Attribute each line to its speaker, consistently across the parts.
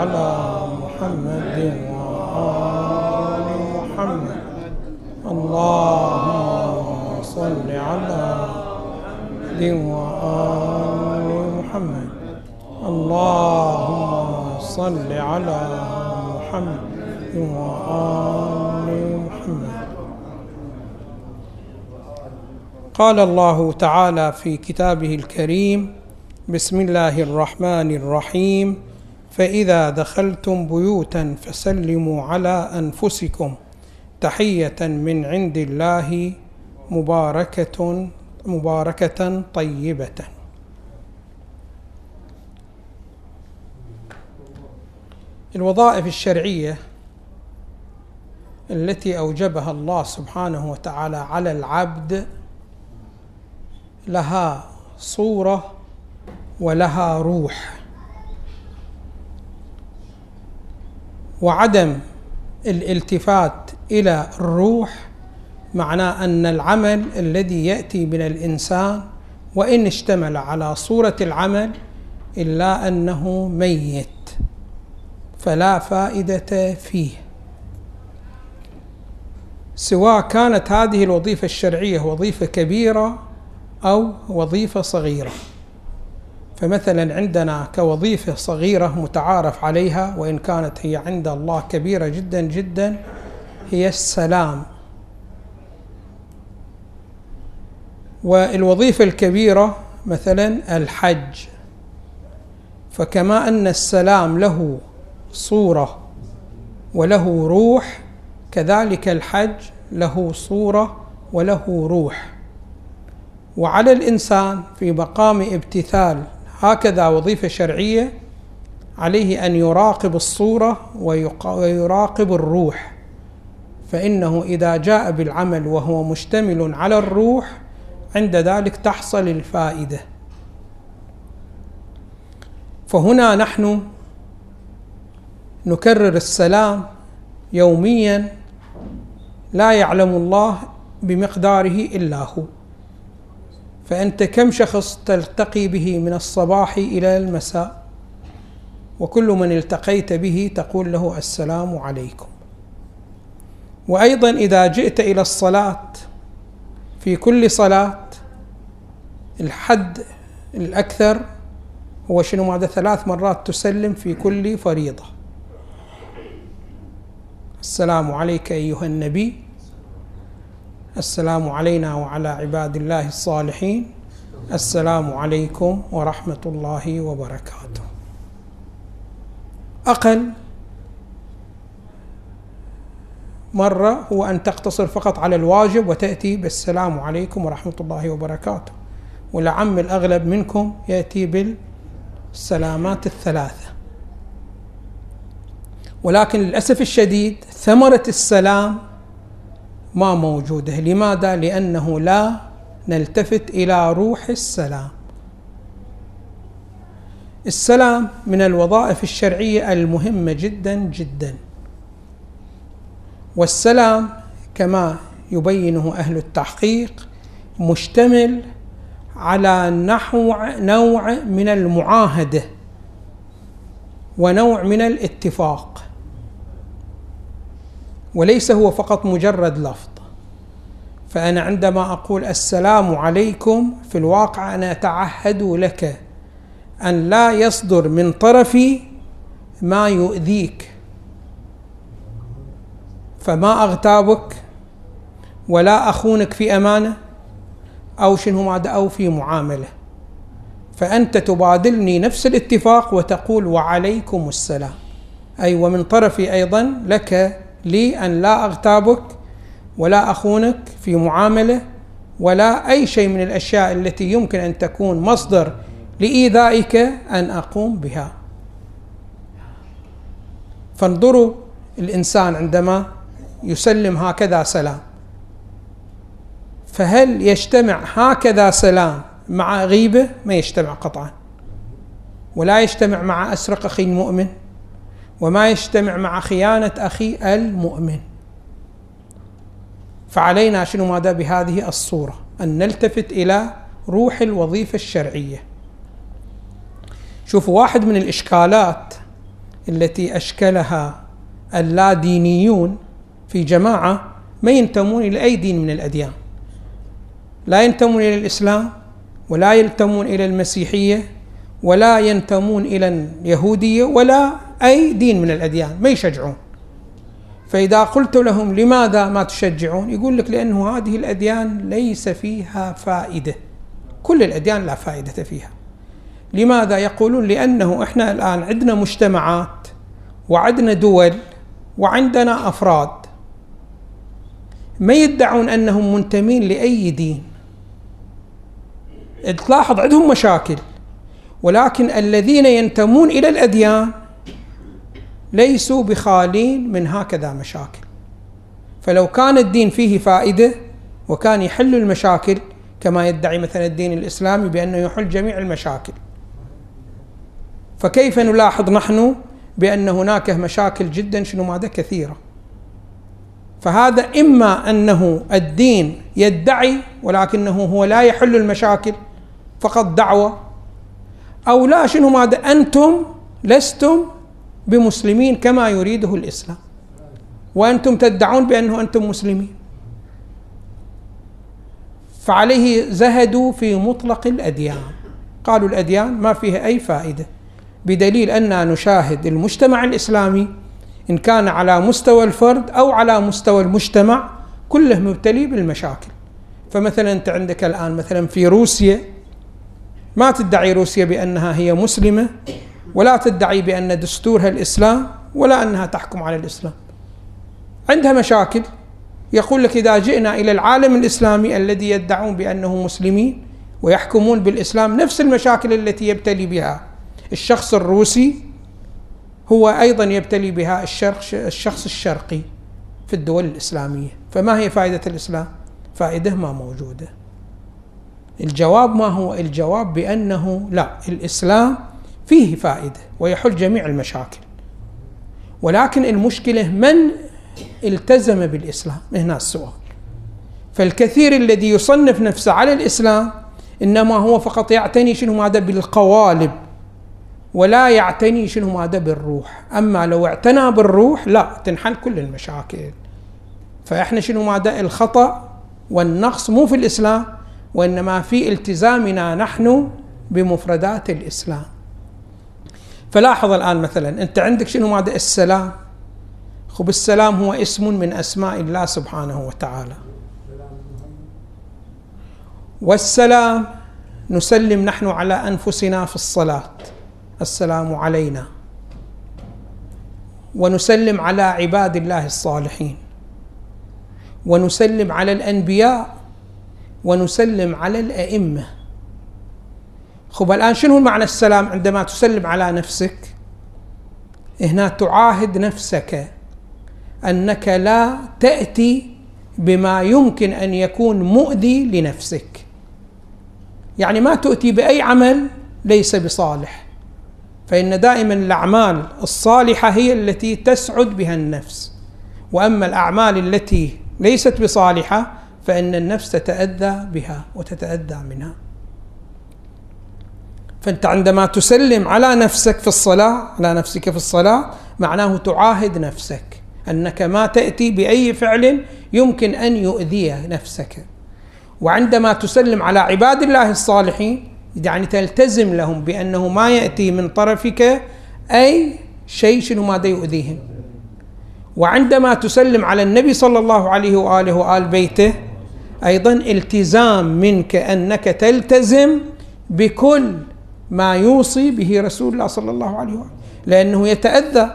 Speaker 1: على محمد وآل محمد. اللهم صل على محمد وآل محمد. اللهم صل على محمد وآل محمد. قال الله تعالى في كتابه الكريم بسم الله الرحمن الرحيم. فإذا دخلتم بيوتا فسلموا على أنفسكم. تحية من عند الله مباركة مباركة طيبة. الوظائف الشرعية التي أوجبها الله سبحانه وتعالى على العبد لها صورة ولها روح. وعدم الالتفات إلى الروح معناه أن العمل الذي يأتي من الإنسان وإن اشتمل على صورة العمل إلا أنه ميت فلا فائدة فيه. سواء كانت هذه الوظيفة الشرعية وظيفة كبيرة أو وظيفة صغيرة. فمثلا عندنا كوظيفة صغيرة متعارف عليها وإن كانت هي عند الله كبيرة جدا جدا هي السلام. والوظيفة الكبيرة مثلا الحج. فكما أن السلام له صورة وله روح كذلك الحج له صورة وله روح. وعلى الإنسان في مقام ابتثال هكذا وظيفة شرعية عليه أن يراقب الصورة ويراقب الروح. فإنه إذا جاء بالعمل وهو مشتمل على الروح عند ذلك تحصل الفائدة. فهنا نحن نكرر السلام يوميا لا يعلم الله بمقداره إلا هو. فأنت كم شخص تلتقي به من الصباح إلى المساء؟ وكل من التقيت به تقول له السلام عليكم. وأيضا إذا جئت إلى الصلاة في كل صلاة الحد الأكثر هو شنو؟ ماذا؟ ثلاث مرات تسلم في كل فريضة. السلام عليك أيها النبي. السلام علينا وعلى عباد الله الصالحين. السلام عليكم ورحمة الله وبركاته. أقل مرة هو أن تقتصر فقط على الواجب وتأتي بالسلام عليكم ورحمة الله وبركاته. ولعم الأغلب منكم يأتي بالسلامات الثلاثة. ولكن للأسف الشديد ثمرة السلام ما موجودة. لماذا؟ لأنه لا نلتفت إلى روح السلام. السلام من الوظائف الشرعية المهمة جدا جدا. والسلام كما يبينه أهل التحقيق مشتمل على نحو نوع من المعاهدة ونوع من الاتفاق. وليس هو فقط مجرد لفظ. فأنا عندما أقول السلام عليكم في الواقع أنا أتعهد لك أن لا يصدر من طرفي ما يؤذيك فما أغتابك ولا أخونك في أمانة أو شنو أو في معاملة. فأنت تبادلني نفس الاتفاق وتقول وعليكم السلام. أي ومن طرفي أيضا لك لي أن لا أغتابك ولا أخونك في معاملة ولا أي شيء من الأشياء التي يمكن أن تكون مصدر لإيذائك أن أقوم بها. فانظروا الإنسان عندما يسلم هكذا سلام. فهل يجتمع هكذا سلام مع غيبة؟ ما يجتمع قطعا. ولا يجتمع مع أسرق أخي المؤمن. وما يجتمع مع خيانة أخي المؤمن. فعلينا شنو ماذا بهذه الصورة؟ أن نلتفت إلى روح الوظيفة الشرعية. شوفوا واحد من الإشكالات التي أشكلها اللادينيون في جماعة ما ينتمون إلى أي دين من الأديان. لا ينتمون إلى الإسلام ولا ينتمون إلى المسيحية ولا ينتمون إلى اليهودية ولا أي دين من الأديان ما يشجعون. فإذا قلت لهم لماذا ما تشجعون؟ يقول لك لأنه هذه الأديان ليس فيها فائدة. كل الأديان لا فائدة فيها. لماذا؟ يقولون لأنه إحنا الآن عندنا مجتمعات وعندنا دول وعندنا أفراد. ما يدعون أنهم منتمين لأي دين. تلاحظ عندهم مشاكل. ولكن الذين ينتمون إلى الأديان ليسوا بخالين من هكذا مشاكل. فلو كان الدين فيه فائدة وكان يحل المشاكل كما يدعي مثلا الدين الإسلامي بأنه يحل جميع المشاكل. فكيف نلاحظ نحن بأن هناك مشاكل جدا؟ شنو ماذا؟ كثيرة. فهذا إما أنه الدين يدعي ولكنه هو لا يحل المشاكل فقط دعوة أو لا شنو ماذا؟ أنتم لستم بمسلمين كما يريده الإسلام. وأنتم تدعون بأنه أنتم مسلمين. فعليه زهدوا في مطلق الأديان. قالوا الأديان ما فيها أي فائدة بدليل اننا نشاهد المجتمع الإسلامي إن كان على مستوى الفرد أو على مستوى المجتمع كله مبتلي بالمشاكل. فمثلا أنت عندك الآن مثلا في روسيا ما تدعي روسيا بأنها هي مسلمة؟ ولا تدعي بأن دستورها الإسلام ولا أنها تحكم على الإسلام. عندها مشاكل. يقول لك إذا جئنا إلى العالم الإسلامي الذي يدعون بأنه مسلمين ويحكمون بالإسلام نفس المشاكل التي يبتلي بها الشخص الروسي هو أيضا يبتلي بها الشخص الشرقي في الدول الإسلامية. فما هي فائدة الإسلام؟ فائدة ما موجودة. الجواب ما هو؟ الجواب بأنه لا الإسلام فيه فائدة ويحل جميع المشاكل. ولكن المشكلة من التزم بالإسلام؟ هنا السؤال. فالكثير الذي يصنف نفسه على الإسلام إنما هو فقط يعتني شنو ماذا بالقوالب ولا يعتني شنو ماذا بالروح. أما لو اعتنى بالروح لا تنحل كل المشاكل. فإحنا شنو ماذا؟ الخطأ والنقص مو في الإسلام وإنما في التزامنا نحن بمفردات الإسلام. فلاحظ الآن مثلا أنت عندك شنو؟ ماذا السلام. خب السلام هو اسم من أسماء الله سبحانه وتعالى. والسلام نسلم نحن على أنفسنا في الصلاة. السلام علينا. ونسلم على عباد الله الصالحين. ونسلم على الأنبياء. ونسلم على الأئمة. خب الآن شنو معنى السلام عندما تسلم على نفسك؟ هنا تعاهد نفسك أنك لا تأتي بما يمكن أن يكون مؤذي لنفسك. يعني ما تؤتي بأي عمل ليس بصالح. فإن دائما الأعمال الصالحة هي التي تسعد بها النفس. وأما الأعمال التي ليست بصالحة فإن النفس تتأذى بها وتتأذى منها. فأنت عندما تسلم على نفسك في الصلاة على نفسك في الصلاة معناه تعاهد نفسك أنك ما تأتي بأي فعل يمكن أن يؤذي نفسك. وعندما تسلم على عباد الله الصالحين يعني تلتزم لهم بأنه ما يأتي من طرفك أي شيء شنو ماذا يؤذيهم. وعندما تسلم على النبي صلى الله عليه وآله وآل بيته أيضا التزام منك أنك تلتزم بكل ما يوصي به رسول الله صلى الله عليه وآله لأنه يتأذى.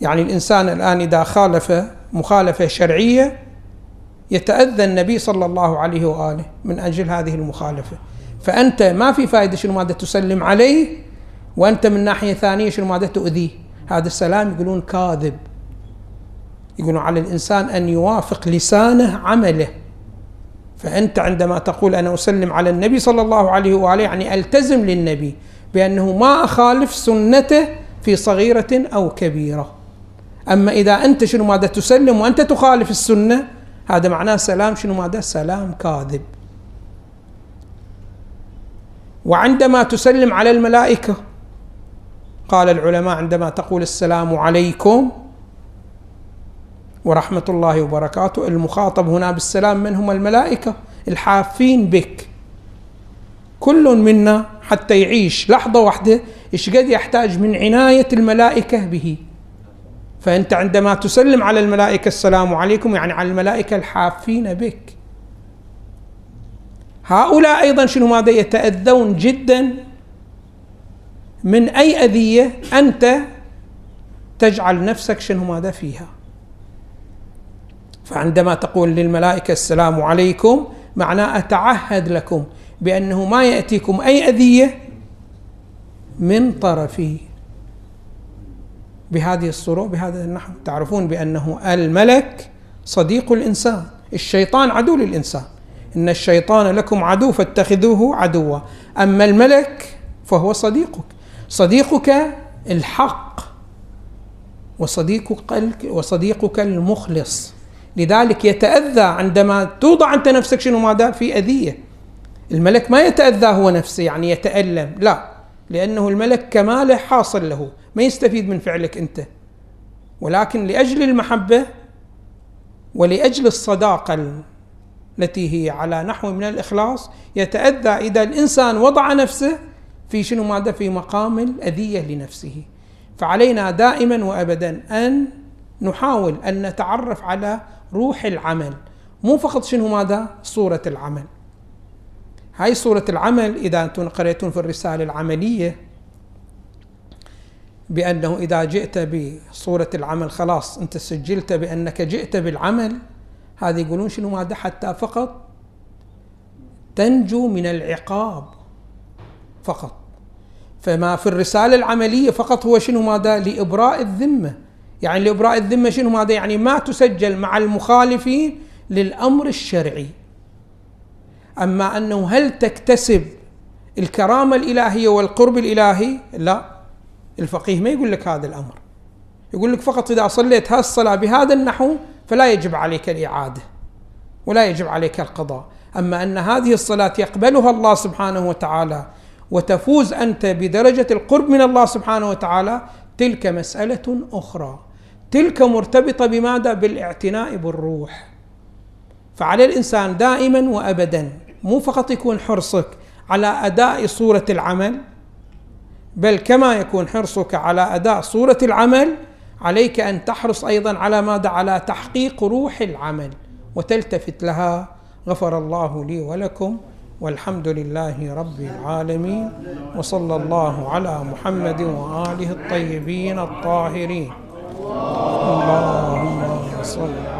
Speaker 1: يعني الإنسان الآن إذا خالف مخالفة شرعية يتأذى النبي صلى الله عليه وآله من أجل هذه المخالفة. فأنت ما في فائدة شنو ماذا تسلم عليه وأنت من ناحية ثانية شنو ماذا تؤذيه؟ هذا السلام يقولون كاذب. يقولون على الإنسان أن يوافق لسانه عمله. فأنت عندما تقول أنا أسلم على النبي صلى الله عليه وآله يعني ألتزم للنبي بأنه ما أخالف سنته في صغيرة أو كبيرة. أما إذا أنت شنو ماذا تسلم وأنت تخالف السنة هذا معناه سلام شنو ماذا؟ سلام كاذب. وعندما تسلم على الملائكة قال العلماء عندما تقول السلام عليكم ورحمة الله وبركاته. المخاطب هنا بالسلام من هم الملائكة؟ الحافين بك. كل منا حتى يعيش. لحظة واحدة إيش قد يحتاج من عناية الملائكة به؟ فأنت عندما تسلم على الملائكة السلام عليكم يعني على الملائكة الحافين بك. هؤلاء أيضا شنو ماذا يتأذون جدا؟ من أي أذية أنت تجعل نفسك شنو ماذا فيها؟ فعندما تقول للملائكة السلام عليكم معناه أتعهد لكم بأنه ما يأتيكم أي أذية من طرفي بهذه الصورة بهذا النحو. تعرفون بأنه الملك صديق الإنسان الشيطان عدو للإنسان. إن الشيطان لكم عدو فاتخذوه عدوا. أما الملك فهو صديقك. صديقك الحق وصديقك وصديقك المخلص. لذلك يتأذى عندما توضع أنت نفسك شنو ماذا؟ في أذية. الملك ما يتأذى هو نفسه يعني يتألم لا لأنه الملك كماله حاصل له ما يستفيد من فعلك أنت. ولكن لأجل المحبة ولأجل الصداقة التي هي على نحو من الإخلاص يتأذى إذا الإنسان وضع نفسه في شنو ماذا؟ في مقام الأذية لنفسه. فعلينا دائما وأبدا أن نحاول أن نتعرف على روح العمل. مو فقط شنو ماذا؟ صورة العمل. هاي صورة العمل إذا أنتم قرأتون في الرسالة العملية بأنه إذا جئت بصورة العمل خلاص أنت سجلت بأنك جئت بالعمل هذه يقولون شنو ماذا؟ حتى فقط تنجو من العقاب فقط. فما في الرسالة العملية فقط هو شنو ماذا؟ لإبراء الذمة. يعني لإبراء الذمة شنو ماذا؟ يعني ما تسجل مع المخالفين للأمر الشرعي. أما أنه هل تكتسب الكرامة الإلهية والقرب الإلهي؟ لا. الفقيه ما يقول لك هذا الأمر. يقول لك فقط إذا صليت هذه الصلاة بهذا النحو فلا يجب عليك الإعادة ولا يجب عليك القضاء. أما أن هذه الصلاة يقبلها الله سبحانه وتعالى وتفوز أنت بدرجة القرب من الله سبحانه وتعالى تلك مسألة أخرى. تلك مرتبطة بماذا؟ بالاعتناء بالروح فعلى الإنسان دائما وأبدا مو فقط يكون حرصك على أداء صورة العمل بل كما يكون حرصك على أداء صورة العمل عليك أن تحرص أيضا على ماذا؟ على تحقيق روح العمل وتلتفت لها غفر الله لي ولكم والحمد لله رب العالمين وصلى الله على محمد وآله الطيبين الطاهرين اللهم صل على